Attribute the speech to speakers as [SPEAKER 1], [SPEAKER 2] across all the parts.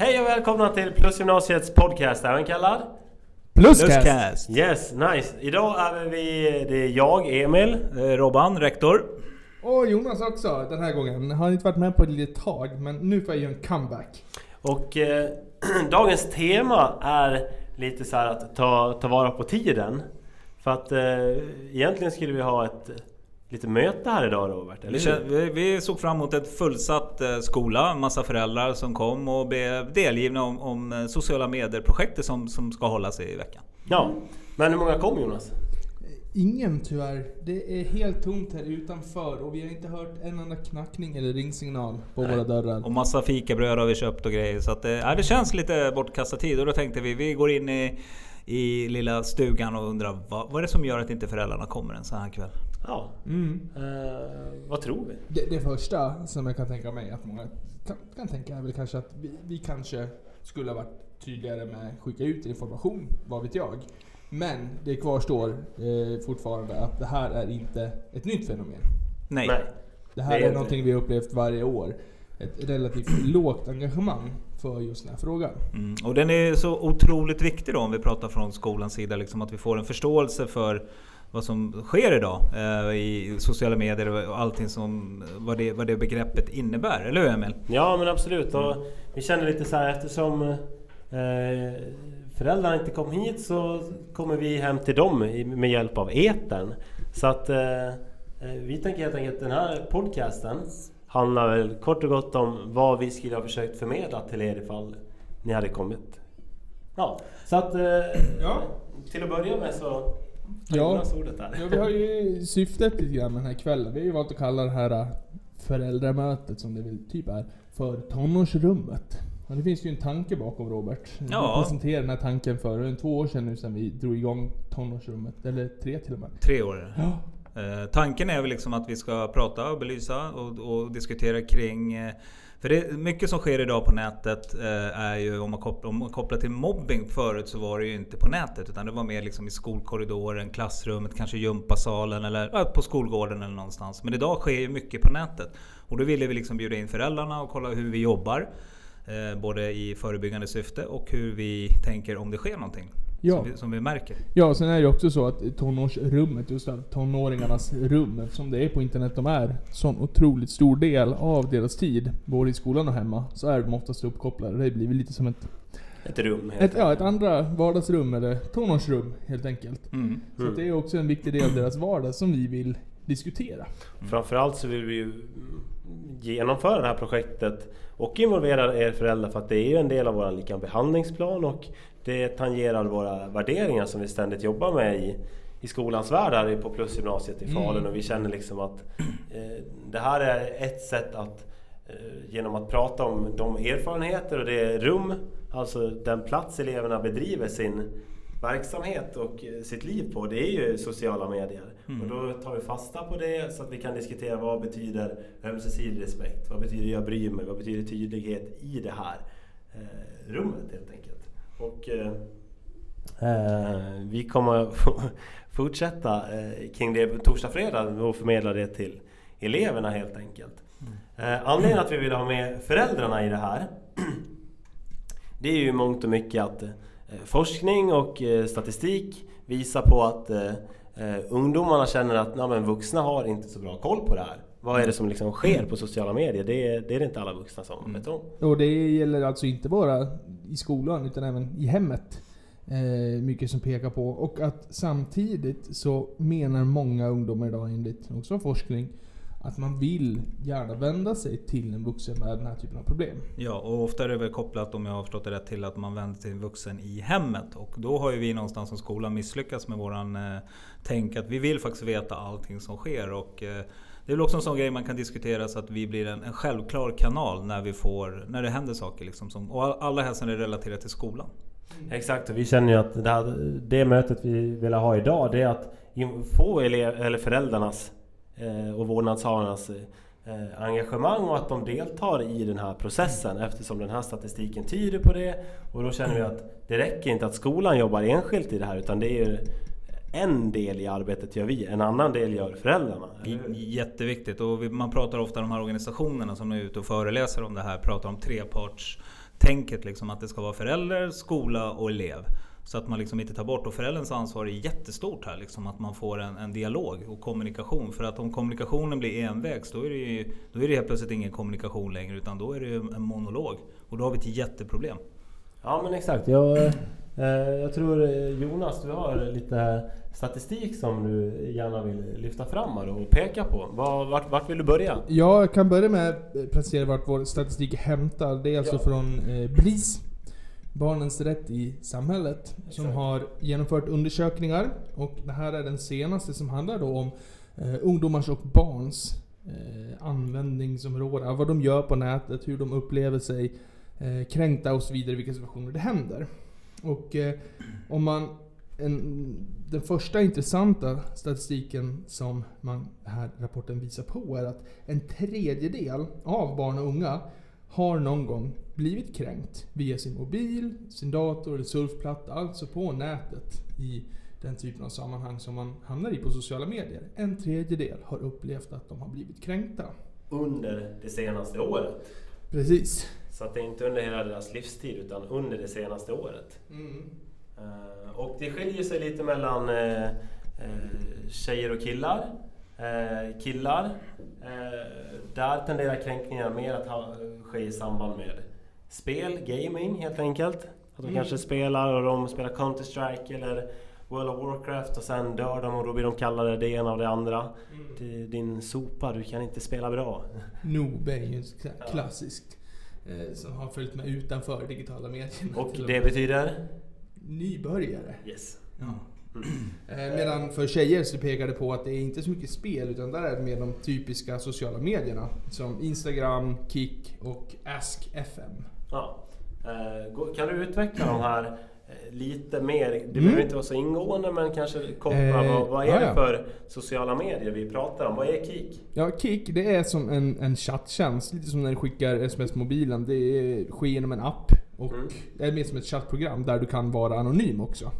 [SPEAKER 1] Hej och välkomna till Plusgymnasiets podcast, även kallad
[SPEAKER 2] Pluscast!
[SPEAKER 1] Yes, nice! Idag är vi, det är jag, Emil.
[SPEAKER 2] Eh, Robban, rektor.
[SPEAKER 3] Och Jonas också den här gången. Har inte varit med på ett litet tag, men nu får jag göra en comeback.
[SPEAKER 1] Och eh, dagens tema är lite så här att ta, ta vara på tiden. För att eh, egentligen skulle vi ha ett lite möte här idag Robert, eller
[SPEAKER 2] Vi, vi, såg fram emot ett fullsatt eh, skola, massa föräldrar som kom och blev delgivna om, om eh, sociala medier-projektet som, som ska hållas i veckan.
[SPEAKER 1] Ja, men hur många kom Jonas?
[SPEAKER 3] Ingen tyvärr. Det är helt tomt här utanför och vi har inte hört en enda knackning eller ringsignal på
[SPEAKER 1] Nej.
[SPEAKER 3] våra dörrar.
[SPEAKER 2] Och massa fikabröd har vi köpt och grejer. Så att, eh, ja, det känns lite bortkastad tid. Och då tänkte vi, vi går in i, i lilla stugan och undrar vad, vad är det som gör att inte föräldrarna kommer en sån här kväll?
[SPEAKER 1] Ja,
[SPEAKER 3] Mm.
[SPEAKER 1] eh, vad tror vi?
[SPEAKER 3] Det, det första som jag kan tänka mig att många kan, kan tänka är väl kanske att vi, vi kanske skulle ha varit tydligare med att skicka ut information, vad vet jag. Men det kvarstår eh, fortfarande att det här är inte ett nytt fenomen.
[SPEAKER 2] Nej.
[SPEAKER 1] Nej.
[SPEAKER 3] Det här
[SPEAKER 1] Det är
[SPEAKER 3] är,
[SPEAKER 1] inte-
[SPEAKER 3] någonting vi har upplevt varje år. Ett relativt lågt engagemang för just den här frågan.
[SPEAKER 2] Mm. Och den är så otroligt viktig då om vi pratar från skolans sida. Liksom att vi får en förståelse för vad som sker idag eh, i sociala medier och allting som vad det, vad det begreppet innebär. Eller hur Emil?
[SPEAKER 1] Ja men absolut. Och vi känner lite så här eftersom eh, föräldrarna inte kom hit så kommer vi hem till dem med hjälp av etern. Så att eh, eh, vi tänker helt enkelt att den här podcasten handlar väl kort och gott om vad vi skulle ha försökt förmedla till er ifall ni hade kommit. Ja, så att eh,
[SPEAKER 3] Ja.
[SPEAKER 1] till att börja med så
[SPEAKER 3] Ja. Ja, vi har ju syftet lite grann med den här kvällen. Vi har ju valt att kalla det här äh, föräldramötet, som det väl typ är, för tonårsrummet. Och det finns ju en tanke bakom Robert.
[SPEAKER 2] Ja.
[SPEAKER 3] Vi presenterade den här tanken för en två år sedan nu sedan vi drog igång tonårsrummet. Eller tre till och med.
[SPEAKER 2] Tre år.
[SPEAKER 3] Ja.
[SPEAKER 2] Eh, tanken är väl liksom att vi ska prata och belysa och, och diskutera kring eh, för det, mycket som sker idag på nätet eh, är ju om man, kopplar, om man kopplar till mobbing förut så var det ju inte på nätet utan det var mer liksom i skolkorridoren, klassrummet, kanske gympasalen eller ja, på skolgården eller någonstans. Men idag sker ju mycket på nätet. Och då ville vi liksom bjuda in föräldrarna och kolla hur vi jobbar. Eh, både i förebyggande syfte och hur vi tänker om det sker någonting.
[SPEAKER 3] Ja.
[SPEAKER 2] Som, vi, som vi märker.
[SPEAKER 3] Ja, sen är det också så att tonårsrummet, just det, tonåringarnas rum, eftersom det är på internet de är, sån otroligt stor del av deras tid, både i skolan och hemma, så är de oftast uppkopplade. Det blir lite som ett,
[SPEAKER 1] Ett rum helt
[SPEAKER 3] ett, ja, ett andra vardagsrum, eller tonårsrum helt enkelt.
[SPEAKER 2] Mm.
[SPEAKER 3] Så det är också en viktig del av deras vardag som vi vill diskutera.
[SPEAKER 1] Framförallt så vill vi ju genomföra det här projektet och involvera er föräldrar för att det är ju en del av vår lika behandlingsplan och det tangerar våra värderingar som vi ständigt jobbar med i, i skolans värld här på Plusgymnasiet i Falun
[SPEAKER 3] Mm.
[SPEAKER 1] och vi känner liksom att eh, det här är ett sätt att eh, genom att prata om de erfarenheter och det rum, alltså den plats eleverna bedriver sin verksamhet och eh, sitt liv på, det är ju sociala medier.
[SPEAKER 2] Mm.
[SPEAKER 1] Och då tar vi fasta på det så att vi kan diskutera vad betyder ömsesidig respekt? Vad betyder jag bryr mig? Vad betyder tydlighet i det här eh, rummet helt enkelt? Och eh, eh, vi kommer fortsätta eh, kring det torsdag, fredag och förmedla det till eleverna helt enkelt. Eh, anledningen att vi vill ha med föräldrarna i det här det är ju mångt och mycket att forskning och statistik visar på att eh, ungdomarna känner att "Nej, men vuxna har inte så bra koll på det här. Vad är det som liksom sker på sociala medier? Det är det, är det inte alla vuxna som vet om.
[SPEAKER 3] Och det gäller alltså inte bara i skolan, utan även i hemmet. Eh, mycket som pekar på. Och att samtidigt så menar många ungdomar idag enligt också forskning att man vill gärna vända sig till en vuxen med den här typen av problem.
[SPEAKER 2] Ja, och ofta är det väl kopplat, om jag har förstått det rätt, till att man vänder sig till en vuxen i hemmet. Och då har ju vi någonstans som skola misslyckats med våran eh, tänk att vi vill faktiskt veta allting som sker. Och, eh, det är väl också en sån grej man kan diskutera så att vi blir en, en självklar kanal när, vi får, när det händer saker. Liksom, som, och all- allra helst när det är relaterat till skolan.
[SPEAKER 1] Exakt, och vi känner ju att det, här, det mötet vi vill ha idag det är att få elev, eller föräldrarnas och vårdnadshavarnas eh, engagemang och att de deltar i den här processen eftersom den här statistiken tyder på det. Och då känner vi att det räcker inte att skolan jobbar enskilt i det här utan det är en del i arbetet gör vi, en annan del gör föräldrarna.
[SPEAKER 2] Jätteviktigt och man pratar ofta om de här organisationerna som är ute och föreläser om det här pratar om treparts tänket liksom att det ska vara förälder, skola och elev. Så att man liksom inte tar bort. Och förälderns ansvar är jättestort här. Liksom, att man får en, en dialog och kommunikation. För att om kommunikationen blir envägs då är, det ju, då är det helt plötsligt ingen kommunikation längre. Utan då är det en monolog. Och då har vi ett jätteproblem.
[SPEAKER 1] Ja men exakt. Jag, eh, jag tror eh, Jonas, du har lite statistik som du gärna vill lyfta fram och peka på. Var, vart, vart vill du börja?
[SPEAKER 3] Jag kan börja med att presentera vart vår statistik är hämtad. Det är alltså
[SPEAKER 1] Ja.
[SPEAKER 3] från eh, BRIS, Barnens rätt i samhället, som har genomfört undersökningar. Och det här är den senaste som handlar då om eh, ungdomars och barns eh, användningsområde. Vad de gör på nätet, hur de upplever sig eh, kränkta och så vidare, vilka situationer det händer. Och eh, om man... En, den första intressanta statistiken som man, den här rapporten visar på är att en tredjedel av barn och unga har någon gång blivit kränkt via sin mobil, sin dator eller surfplatta, alltså på nätet i den typen av sammanhang som man hamnar i på sociala medier. En tredjedel har upplevt att de har blivit kränkta.
[SPEAKER 1] Under det senaste året.
[SPEAKER 3] Precis.
[SPEAKER 1] Så att det är inte under hela deras livstid utan under det senaste året. Eh, och det skiljer sig lite mellan eh, eh, tjejer och killar. Eh, killar, eh, där tenderar kränkningar mer att ha, ske i samband med spel, gaming helt enkelt. Att de
[SPEAKER 3] Mm.
[SPEAKER 1] kanske spelar och de spelar Counter-Strike eller World of Warcraft och sen dör de och då blir de kallade det ena och det andra. Det- Din sopa, du kan inte spela bra.
[SPEAKER 3] Noob är ju en klassiskt. Eh, som har följt med utanför digitala medier.
[SPEAKER 1] Och det betyder?
[SPEAKER 3] Nybörjare.
[SPEAKER 1] Yes.
[SPEAKER 3] Ja. Eh, Medan för tjejer så pekar det på att det är inte så mycket spel utan där är det mer de typiska sociala medierna. Som Instagram, Kik och Ask.fm.
[SPEAKER 1] Ja. Eh, Kan du utveckla de här eh, lite mer? Det
[SPEAKER 3] Mm.
[SPEAKER 1] behöver inte vara så ingående men kanske koppla
[SPEAKER 3] Eh,
[SPEAKER 1] vad, vad är
[SPEAKER 3] ja,
[SPEAKER 1] det för sociala medier vi pratar om? Vad är KIK?
[SPEAKER 3] Ja, Kik det är som en, en chatttjänst. Lite som när du skickar sms-mobilen. Det är, sker genom en app. Och
[SPEAKER 1] Mm.
[SPEAKER 3] det är mer som ett chattprogram där du kan vara anonym också.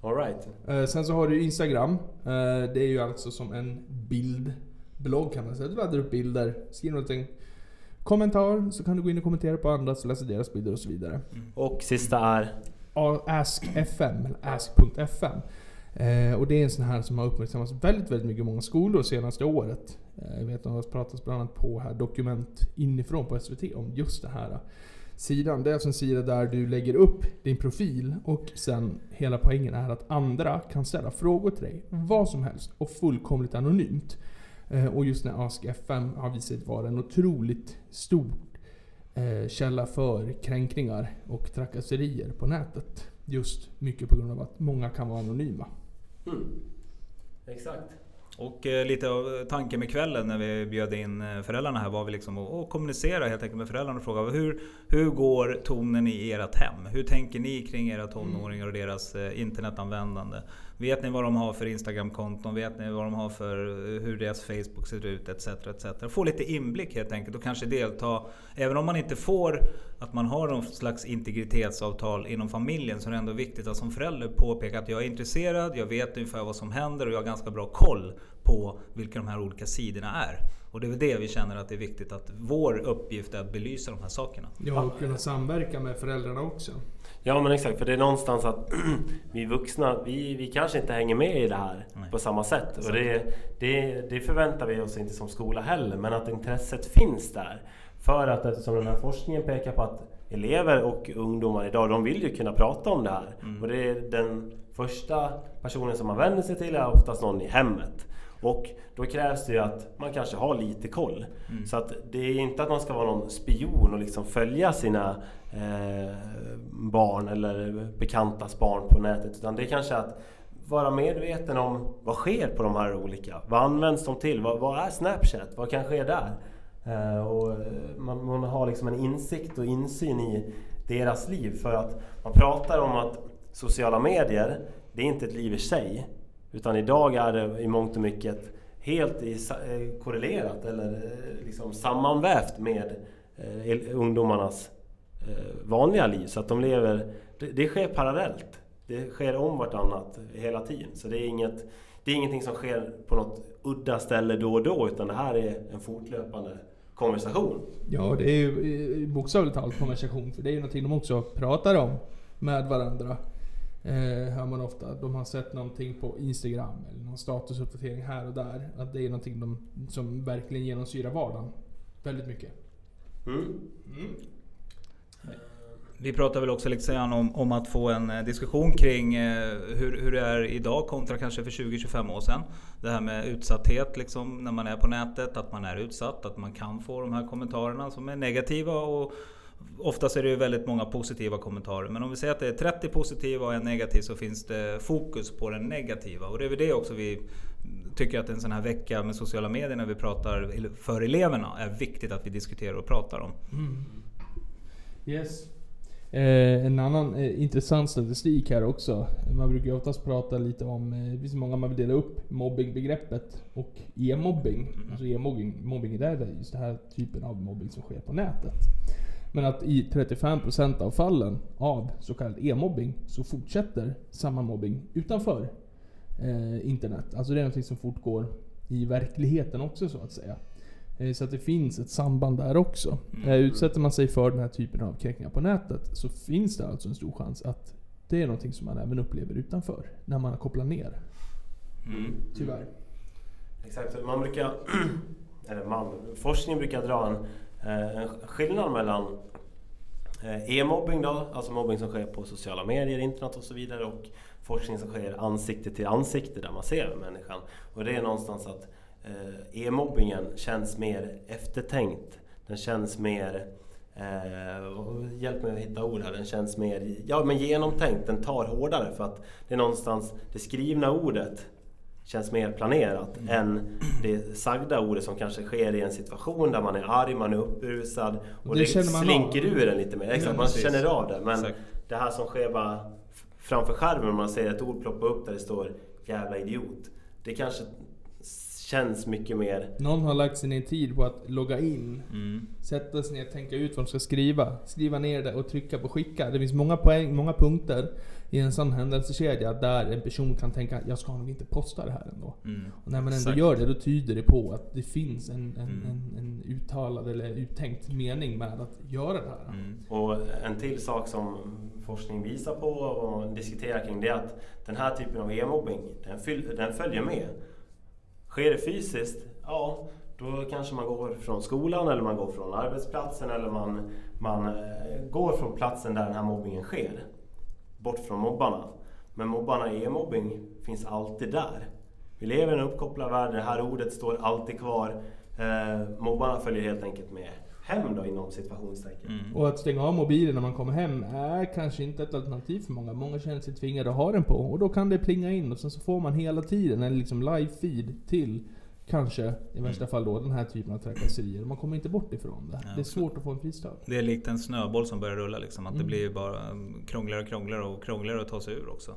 [SPEAKER 1] Alright.
[SPEAKER 3] Eh, sen så har du Instagram. Eh, det är ju alltså som en bildblogg kan man säga. Du laddar upp bilder, skriver någonting. Kommentar, så kan du gå in och kommentera på andras, läsa deras bilder och så vidare.
[SPEAKER 1] Och sista är?
[SPEAKER 3] Ask.fm, eller ask.fm. Eh, och det är en sån här som har uppmärksammats väldigt, väldigt mycket i många skolor senaste året. Eh, jag vet att det har pratats bland annat på här Dokument inifrån på SVT om just det här. Sidan, det är alltså en sida där du lägger upp din profil och sen hela poängen är att andra kan ställa frågor till dig. Vad som helst och fullkomligt anonymt. Eh, och just när Ask FM har visat sig vara en otroligt stor eh, källa för kränkningar och trakasserier på nätet. Just mycket på grund av att många kan vara anonyma.
[SPEAKER 1] Mm. Exakt.
[SPEAKER 2] Och eh, lite av eh, tanken med kvällen när vi bjöd in eh, föräldrarna här var vi liksom att, att kommunicera helt enkelt med föräldrarna och fråga hur, hur går tonen i ert hem? Hur tänker ni kring era tonåringar och deras internetanvändande? Vet ni vad de har för Instagramkonton? Vet ni vad de har för eh, hur deras Facebook ser ut? Etc. etc. Få lite inblick helt enkelt och kanske delta. Även om man inte får att man har någon slags integritetsavtal inom familjen så är det ändå viktigt att som förälder påpeka att jag är intresserad, jag vet ungefär vad som händer och jag har ganska bra koll på vilka de här olika sidorna är. Och det är väl det vi känner att det är viktigt att vår uppgift är att belysa de här sakerna.
[SPEAKER 3] Ja, och kunna samverka med föräldrarna också.
[SPEAKER 1] Ja men exakt, för det är någonstans att vi vuxna, vi, vi kanske inte hänger med i det här
[SPEAKER 2] Nej.
[SPEAKER 1] på samma sätt. Och det, det, det förväntar vi oss inte som skola heller, men att intresset finns där. För att eftersom den här forskningen pekar på att elever och ungdomar idag, de vill ju kunna prata om det här.
[SPEAKER 2] Mm.
[SPEAKER 1] Och det är den första personen som man vänder sig till är oftast någon i hemmet. Och då krävs det ju att man kanske har lite koll.
[SPEAKER 2] Mm.
[SPEAKER 1] Så att det är inte att man ska vara någon spion och liksom följa sina eh, barn eller bekantas barn på nätet. Utan det är kanske att vara medveten om vad sker på de här olika. Vad används de till? Vad, vad är Snapchat? Vad kan ske där? Eh, och eh, man, man har liksom en insikt och insyn i deras liv. För att man pratar om att sociala medier, det är inte ett liv i sig. Utan idag är det i mångt och mycket helt i, eh, korrelerat eller eh, liksom sammanvävt med eh, ungdomarnas eh, vanliga liv. Så att de lever, det, det sker parallellt. Det sker om vartannat hela tiden. Så det är, inget, det är ingenting som sker på något udda ställe då och då utan det här är en fortlöpande konversation.
[SPEAKER 3] Ja, det är ju eh, bokstavligt talat konversation. För det är ju någonting de också pratar om med varandra. Eh, hör man ofta. De har sett någonting på Instagram eller någon statusuppdatering här och där. Att det är någonting de, som verkligen genomsyrar vardagen. Väldigt mycket.
[SPEAKER 1] Mm.
[SPEAKER 2] Vi pratar väl också lite grann om, om att få en eh, diskussion kring eh, hur, hur det är idag kontra kanske för 20-25 år sedan. Det här med utsatthet liksom, när man är på nätet, att man är utsatt, att man kan få de här kommentarerna som är negativa. Och oftast är det ju väldigt många positiva kommentarer. Men om vi säger att det är 30 positiva och en negativ så finns det fokus på den negativa. Och det är väl det också vi tycker att en sån här vecka med sociala medier när vi pratar för eleverna är viktigt att vi diskuterar och pratar om.
[SPEAKER 3] Yes. Eh, en annan eh, intressant statistik här också. Man brukar ju oftast prata lite om, eh, det finns många man vill dela upp mobbingbegreppet och e-mobbing. Alltså e-mobbing, mobbing är just den här typen av mobbing som sker på nätet. Men att i 35% av fallen av så kallad e-mobbing så fortsätter samma mobbing utanför eh, internet. Alltså det är någonting som fortgår i verkligheten också så att säga. Eh, Så att det finns ett samband där också. Eh, Utsätter man sig för den här typen av kränkningar på nätet så finns det alltså en stor chans att det är någonting som man även upplever utanför. När man har kopplat ner.
[SPEAKER 2] Mm.
[SPEAKER 3] Tyvärr.
[SPEAKER 1] Exakt, man brukar, eller man, forskning brukar dra en, Eh, en skillnad mellan eh, e-mobbing då, alltså mobbing som sker på sociala medier, internet och så vidare och forskning som sker ansikte till ansikte där man ser människan. Och det är någonstans att eh, e-mobbingen känns mer eftertänkt. Den känns mer Eh, hjälp mig att hitta ord här. Den känns mer ja, men genomtänkt. Den tar hårdare för att det är någonstans det skrivna ordet känns mer planerat
[SPEAKER 2] Mm.
[SPEAKER 1] än det sagda ordet som kanske sker i en situation där man är arg, man är uppbrusad och
[SPEAKER 3] Det
[SPEAKER 1] det, slinker
[SPEAKER 3] av.
[SPEAKER 1] ur en lite mer. Exakt,
[SPEAKER 2] Ja,
[SPEAKER 1] man
[SPEAKER 2] precis.
[SPEAKER 1] känner av det. Men
[SPEAKER 2] Exakt.
[SPEAKER 1] det här som sker bara framför skärmen, man ser ett ord ploppa upp där det står jävla idiot. Det kanske känns mycket mer
[SPEAKER 3] Någon har lagt sin tid på att logga in,
[SPEAKER 2] Mm.
[SPEAKER 3] sätta sig ner, tänka ut vad de ska skriva, skriva ner det och trycka på skicka. Det finns många poäng, många punkter i en sån händelsekedja där en person kan tänka jag ska nog inte posta det här ändå.
[SPEAKER 2] Mm.
[SPEAKER 3] Och när man ändå
[SPEAKER 2] Exakt.
[SPEAKER 3] gör det, då tyder det på att det finns en, en,
[SPEAKER 2] Mm.
[SPEAKER 3] en, en uttalad eller uttänkt mening med att göra det här.
[SPEAKER 2] Mm.
[SPEAKER 1] Och en till sak som forskning visar på och diskuterar kring det är att den här typen av e-mobbing, den, den följer med. Sker det fysiskt, ja då kanske man går från skolan eller man går från arbetsplatsen eller man, man eh, går från platsen där den här mobbingen sker. Bort från mobbarna. Men mobbarna i e-mobbing finns alltid där. Vi lever i en uppkopplad värld, det här ordet står alltid kvar. Eh, mobbarna följer helt enkelt med hem då inom situationstecken.
[SPEAKER 2] Mm.
[SPEAKER 3] Och att stänga av mobilen när man kommer hem är kanske inte ett alternativ för många. Många känner sig tvingade att ha den på. Och då kan det plinga in och sen så får man hela tiden en liksom live feed till kanske i värsta fall då den här typen av trakasserier. Man kommer inte bort ifrån det.
[SPEAKER 2] Ja,
[SPEAKER 3] Det är svårt att få en fristad.
[SPEAKER 2] Det är likt en snöboll som börjar rulla liksom. Att det
[SPEAKER 3] Mm.
[SPEAKER 2] blir bara um, krångligare och krångligare och krångligare att ta sig ur också.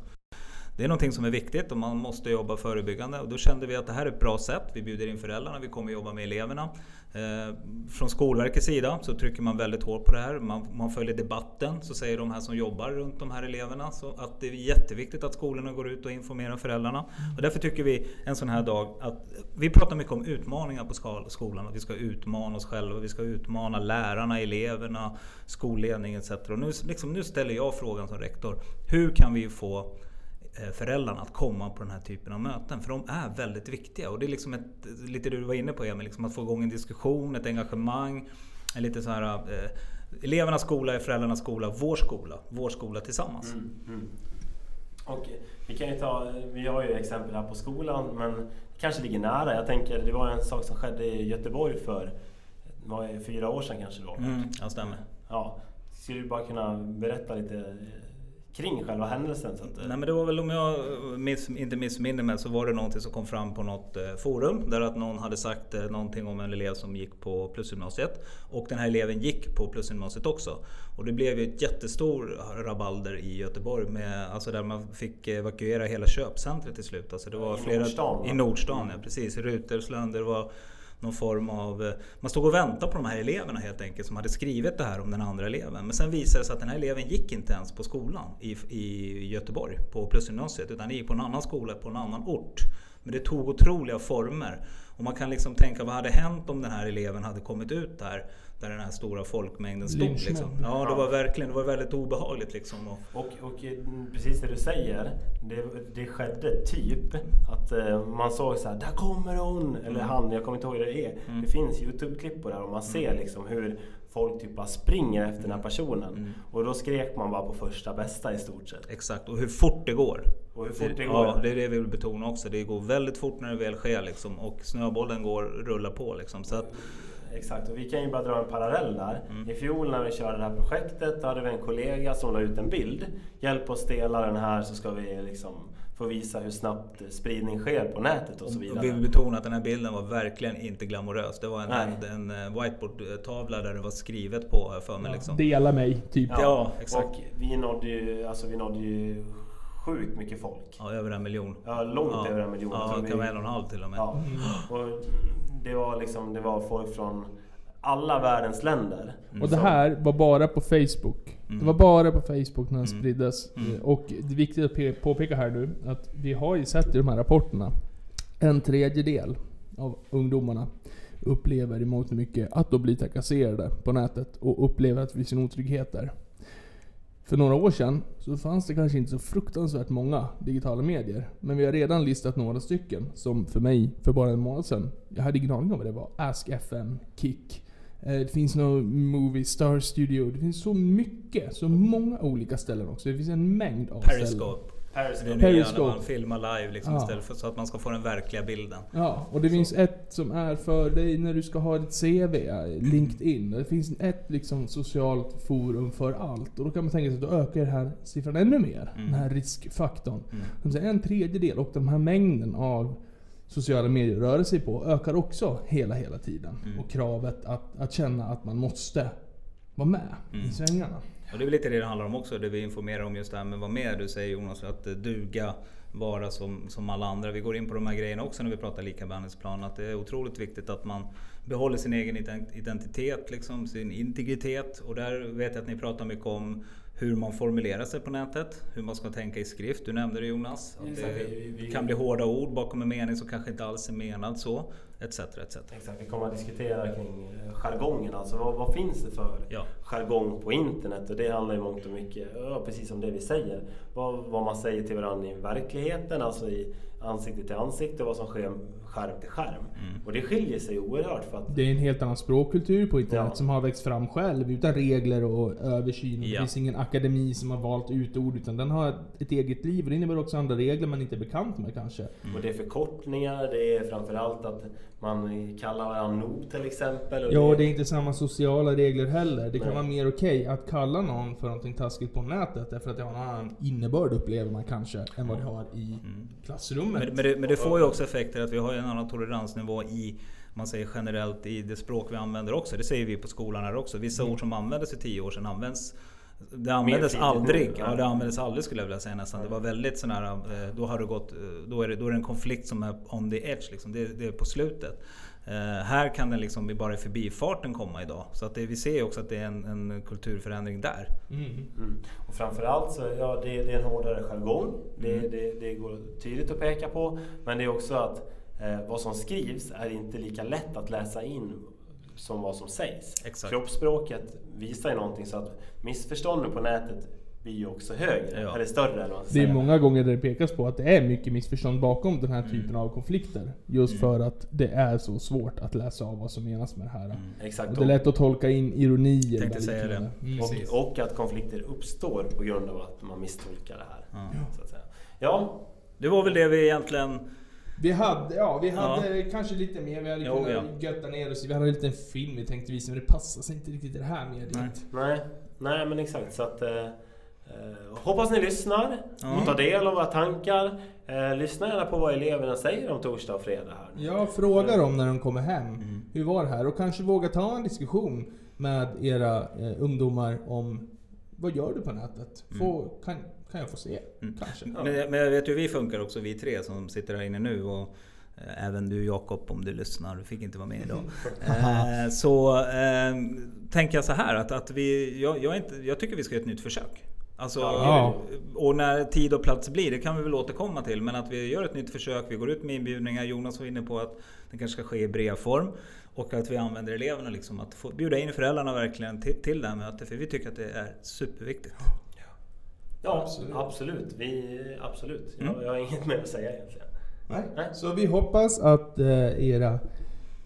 [SPEAKER 2] Det är någonting som är viktigt och man måste jobba förebyggande. Och då kände vi att det här är ett bra sätt. Vi bjuder in föräldrarna, vi kommer jobba med eleverna. Eh, från Skolverkets sida så trycker man väldigt hårt på det här. Man, man följer debatten. Så säger de här som jobbar runt de här eleverna så att det är jätteviktigt att skolorna går ut och informerar föräldrarna. Och därför tycker vi en sån här dag att vi pratar mycket om utmaningar på skolan. Att vi ska utmana oss själva, vi ska utmana lärarna, eleverna, skolledningen etc. Och nu, liksom, nu ställer jag frågan som rektor. Hur kan vi få föräldrarna att komma på den här typen av möten. För de är väldigt viktiga. Och det är liksom ett, lite det du var inne på Emil, liksom att få igång en diskussion, ett engagemang. En lite så här, eh, elevernas skola är föräldrarnas skola, vår skola, vår skola tillsammans.
[SPEAKER 1] Mm, mm. Och vi kan ju ta, vi har ju exempel här på skolan men det kanske ligger nära. Jag tänker, det var en sak som skedde i Göteborg för det, fyra år sedan kanske då.
[SPEAKER 2] Mm, ja, stämmer.
[SPEAKER 1] Ja, skulle du bara kunna berätta lite eh, kring själva händelsen? Så att, eh,
[SPEAKER 2] Nej men det var väl om jag miss, inte missminner mig så var det någonting som kom fram på något eh, forum där att någon hade sagt eh, någonting om en elev som gick på plusgymnasiet. Och den här eleven gick på plusgymnasiet också. Och det blev ju ett jättestor rabalder i Göteborg med, alltså där man fick evakuera hela köpcentret till slut. Alltså det var
[SPEAKER 1] I
[SPEAKER 2] flera,
[SPEAKER 1] Nordstan?
[SPEAKER 2] I Nordstan, ja precis. Rutor, slönder, var någon form av... Eh, man stod och väntade på de här eleverna helt enkelt som hade skrivit det här om den andra eleven. Men sen visade det sig att den här eleven gick inte ens på skolan i, i Göteborg på plusgymnasiet utan gick på en annan skola på en annan ort. Men det tog otroliga former. Och man kan liksom tänka, vad hade hänt om den här eleven hade kommit ut där? Där den här stora folkmängden stod. Liksom. Ja, det var verkligen det var väldigt obehagligt. Liksom. Och,
[SPEAKER 1] Och, och eh, precis det du säger, det, det skedde typ att eh, man såg så här, där kommer hon! Eller
[SPEAKER 2] Mm.
[SPEAKER 1] han, jag kommer inte ihåg hur det är.
[SPEAKER 2] Mm.
[SPEAKER 1] Det finns Youtube-klipp på det här och man ser liksom hur folk typ bara springer efter den här personen.
[SPEAKER 2] Mm.
[SPEAKER 1] Och då skrek man bara på första bästa i stort sett.
[SPEAKER 2] exakt, och hur fort det går.
[SPEAKER 1] Och hur fort det
[SPEAKER 2] Ja,
[SPEAKER 1] går.
[SPEAKER 2] det är det vi vill betona också. Det går väldigt fort när det väl sker liksom, och snöbollen går rullar på. Liksom. Så att,
[SPEAKER 1] Exakt, och vi kan ju bara dra en parallell där.
[SPEAKER 2] Mm.
[SPEAKER 1] I fjol när vi körde det här projektet, då hade vi en kollega som la ut en bild. Hjälp oss dela den här så ska vi liksom få visa hur snabbt spridning sker på nätet och så
[SPEAKER 2] och
[SPEAKER 1] vidare.
[SPEAKER 2] vi vill betona att den här bilden var verkligen inte glamorös. Det var en, en, en eh, whiteboardtavla där det var skrivet på för mig. Liksom.
[SPEAKER 3] Dela mig, typ.
[SPEAKER 2] Ja, exakt.
[SPEAKER 1] Och vi nådde ju, alltså vi nådde ju sjukt mycket folk.
[SPEAKER 2] Ja, över en miljon.
[SPEAKER 1] Ja, långt
[SPEAKER 2] ja.
[SPEAKER 1] över en miljon.
[SPEAKER 2] Ja, det
[SPEAKER 1] vi-
[SPEAKER 2] kan vara en och en halv till och med.
[SPEAKER 1] Ja. Och det var liksom, det var folk från alla världens länder.
[SPEAKER 3] Och det här var bara på Facebook. Det
[SPEAKER 2] Mm.
[SPEAKER 3] var bara på Facebook när den
[SPEAKER 2] Mm.
[SPEAKER 3] spriddes.
[SPEAKER 2] Mm.
[SPEAKER 3] Och det är viktigt att pe- påpeka här nu att vi har ju sett i de här rapporterna en tredjedel av ungdomarna upplever i mångt och mycket att de blir trakasserade på nätet och upplever att det finns en otrygghet där. För några år sedan så fanns det kanske inte så fruktansvärt många digitala medier. Men vi har redan listat några stycken som för mig, för bara en månad sedan, jag hade ingen aning om vad det var. Ask FM, Kik. Eh, Det finns någon Movie Star Studio. Det finns så mycket, så många olika ställen också. Det finns en mängd av ställen.
[SPEAKER 2] Periscope. Det är
[SPEAKER 1] Periscope.
[SPEAKER 2] det nya när
[SPEAKER 3] Periscope.
[SPEAKER 2] man filmar live liksom,
[SPEAKER 3] Ja.
[SPEAKER 2] istället för så att man ska få den verkliga bilden.
[SPEAKER 3] Ja, och det finns ett som är för dig när du ska ha ditt CV, eh, LinkedIn. Det finns ett liksom socialt forum för allt. Och då kan man tänka sig att då ökar den här siffran ännu mer.
[SPEAKER 2] Mm.
[SPEAKER 3] Den här riskfaktorn.
[SPEAKER 2] Mm.
[SPEAKER 3] En tredjedel och den här mängden av sociala medier rör sig på ökar också hela, hela tiden.
[SPEAKER 2] Mm.
[SPEAKER 3] Och kravet att, att känna att man måste vara med
[SPEAKER 2] Mm.
[SPEAKER 3] i svängarna.
[SPEAKER 2] Och det är väl lite det det handlar om också, det vi informerar om just det här med vad med. Du säger Jonas, att eh, duga, vara som, som alla andra. Vi går in på de här grejerna också när vi pratar likabehandlingsplan. Att det är otroligt viktigt att man behåller sin egen ident- identitet, liksom, sin integritet. Och där vet jag att ni pratar mycket om hur man formulerar sig på nätet, hur man ska tänka i skrift. Du nämnde det Jonas. Att
[SPEAKER 1] Exakt,
[SPEAKER 2] det
[SPEAKER 1] vi- vi-
[SPEAKER 2] kan bli hårda ord bakom en mening som kanske inte alls är menad så. Etc. etc.
[SPEAKER 1] Exakt, vi kommer att diskutera kring eh, jargongen. Alltså vad, vad finns det för
[SPEAKER 2] Ja.
[SPEAKER 1] Jargong på internet? Och det handlar ju mångt och mycket, ja, precis om det vi säger. Vad, vad man säger till varandra i verkligheten, alltså i ansikte till ansikte och vad som sker skärm till skärm.
[SPEAKER 2] Mm.
[SPEAKER 1] Och det skiljer sig oerhört för att
[SPEAKER 3] Det är en helt annan språkkultur på internet
[SPEAKER 1] Ja.
[SPEAKER 3] som har växt fram själv utan regler och översyn. Det
[SPEAKER 2] Ja.
[SPEAKER 3] finns ingen akademi som har valt ut ord utan den har ett eget liv och det innebär också andra regler man inte är bekant med kanske.
[SPEAKER 1] och det är förkortningar, det är framförallt att man kallar varandra noob till exempel. Och
[SPEAKER 3] Ja, det är inte samma sociala regler heller. Det kan
[SPEAKER 1] Nej.
[SPEAKER 3] Vara mer okej att kalla någon för någonting taskigt på nätet därför att det har en annan innebörd upplever man kanske än vad det har i
[SPEAKER 2] Mm.
[SPEAKER 3] klassrummet.
[SPEAKER 2] Men, men, det, men det får ju också effekter att vi har en annan toleransnivå i man säger generellt i det språk vi använder också. Det säger vi på skolan här också. Vissa ord som användes för tio år sedan används det användes aldrig. Ja,
[SPEAKER 1] ja.
[SPEAKER 2] det användes aldrig skulle jag vilja säga nästan. Det var väldigt sån här, eh, då har det gått, eh, då är det, då är det en konflikt som är on the edge liksom. Det, det är på slutet. Eh, här kan den liksom bara i förbifarten komma idag. Så att det, vi ser ju också att det är en, en kulturförändring där.
[SPEAKER 3] Mm.
[SPEAKER 1] Mm. Och framförallt så ja, det, det är en hårdare jargong. Det,
[SPEAKER 2] Mm.
[SPEAKER 1] det, det går tydligt att peka på. Men det är också att eh, vad som skrivs är inte lika lätt att läsa in som vad som sägs.
[SPEAKER 2] Exakt.
[SPEAKER 1] Kroppsspråket visar ju någonting så att missförstånden på nätet blir ju också högre,
[SPEAKER 2] Ja.
[SPEAKER 1] eller större. Eller
[SPEAKER 3] Det är många gånger där det pekas på att det är mycket missförstånd bakom den här typen av konflikter. Just för att det är så svårt att läsa av vad som menas med det här.
[SPEAKER 2] Mm.
[SPEAKER 1] Exakt.
[SPEAKER 3] Och det är lätt att tolka in ironi
[SPEAKER 2] Tänkte säga det.
[SPEAKER 3] Mm.
[SPEAKER 1] Och, och att konflikter uppstår på grund av att man misstolkar det här.
[SPEAKER 2] Ja.
[SPEAKER 1] Så att säga. Ja,
[SPEAKER 2] Det var väl det vi egentligen
[SPEAKER 3] Vi hade, ja, vi
[SPEAKER 2] Ja.
[SPEAKER 3] hade kanske lite mer. Vi hade
[SPEAKER 2] Jo,
[SPEAKER 3] kunnat
[SPEAKER 2] ja.
[SPEAKER 3] götta ner oss. Vi hade en liten film vi tänkte visa, men det passar sig inte riktigt i det här mediet.
[SPEAKER 2] Nej.
[SPEAKER 1] nej, nej men exakt. Så att, eh, hoppas ni lyssnar
[SPEAKER 2] Ja.
[SPEAKER 1] och tar del av våra tankar. Eh, lyssna gärna på vad eleverna säger om torsdag och fredag här.
[SPEAKER 3] Jag frågar dem när de kommer hem.
[SPEAKER 2] Mm.
[SPEAKER 3] Hur var det här? Och kanske våga ta en diskussion med era eh, ungdomar om vad gör du på nätet? Få, kan, kan jag få se?
[SPEAKER 2] Mm.
[SPEAKER 3] Kanske.
[SPEAKER 1] Ja.
[SPEAKER 2] Men, men jag vet ju hur vi funkar också, vi tre som sitter här inne nu. Och eh, även du Jakob om du lyssnar, du fick inte vara med idag. eh, så eh, tänker jag så här att, att vi, jag, jag, inte, jag tycker vi ska göra ett nytt försök. Alltså,
[SPEAKER 3] Ja.
[SPEAKER 2] Och när tid och plats blir, det kan vi väl återkomma till. Men att vi gör ett nytt försök, vi går ut med inbjudningar. Jonas var inne på att det kanske ska ske i brevform. Och att vi använder eleverna liksom att få bjuda in föräldrarna verkligen till, till det här mötet. För vi tycker att det är superviktigt.
[SPEAKER 1] Ja,
[SPEAKER 3] Absolut.
[SPEAKER 1] absolut. Vi, absolut. Jag,
[SPEAKER 2] Mm.
[SPEAKER 1] jag har inget mer att säga egentligen.
[SPEAKER 3] Nej.
[SPEAKER 1] Nej.
[SPEAKER 3] Så vi hoppas att eh, era...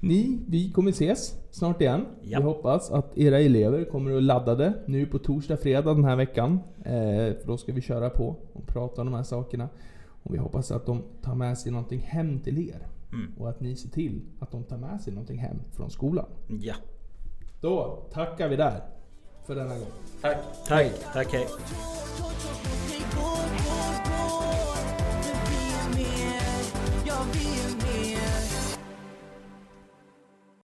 [SPEAKER 3] Ni, vi kommer ses snart igen.
[SPEAKER 2] Ja.
[SPEAKER 3] Vi hoppas att era elever kommer att laddade nu på torsdag, fredag den här veckan. Eh, för då ska vi köra på och prata om de här sakerna. Och vi hoppas att de tar med sig någonting hem till er.
[SPEAKER 2] Mm.
[SPEAKER 3] Och att ni ser till att de tar med sig någonting hem från skolan.
[SPEAKER 2] Ja.
[SPEAKER 3] Då tackar vi där för denna gång.
[SPEAKER 1] Tack.
[SPEAKER 2] Tack. Tack, hej.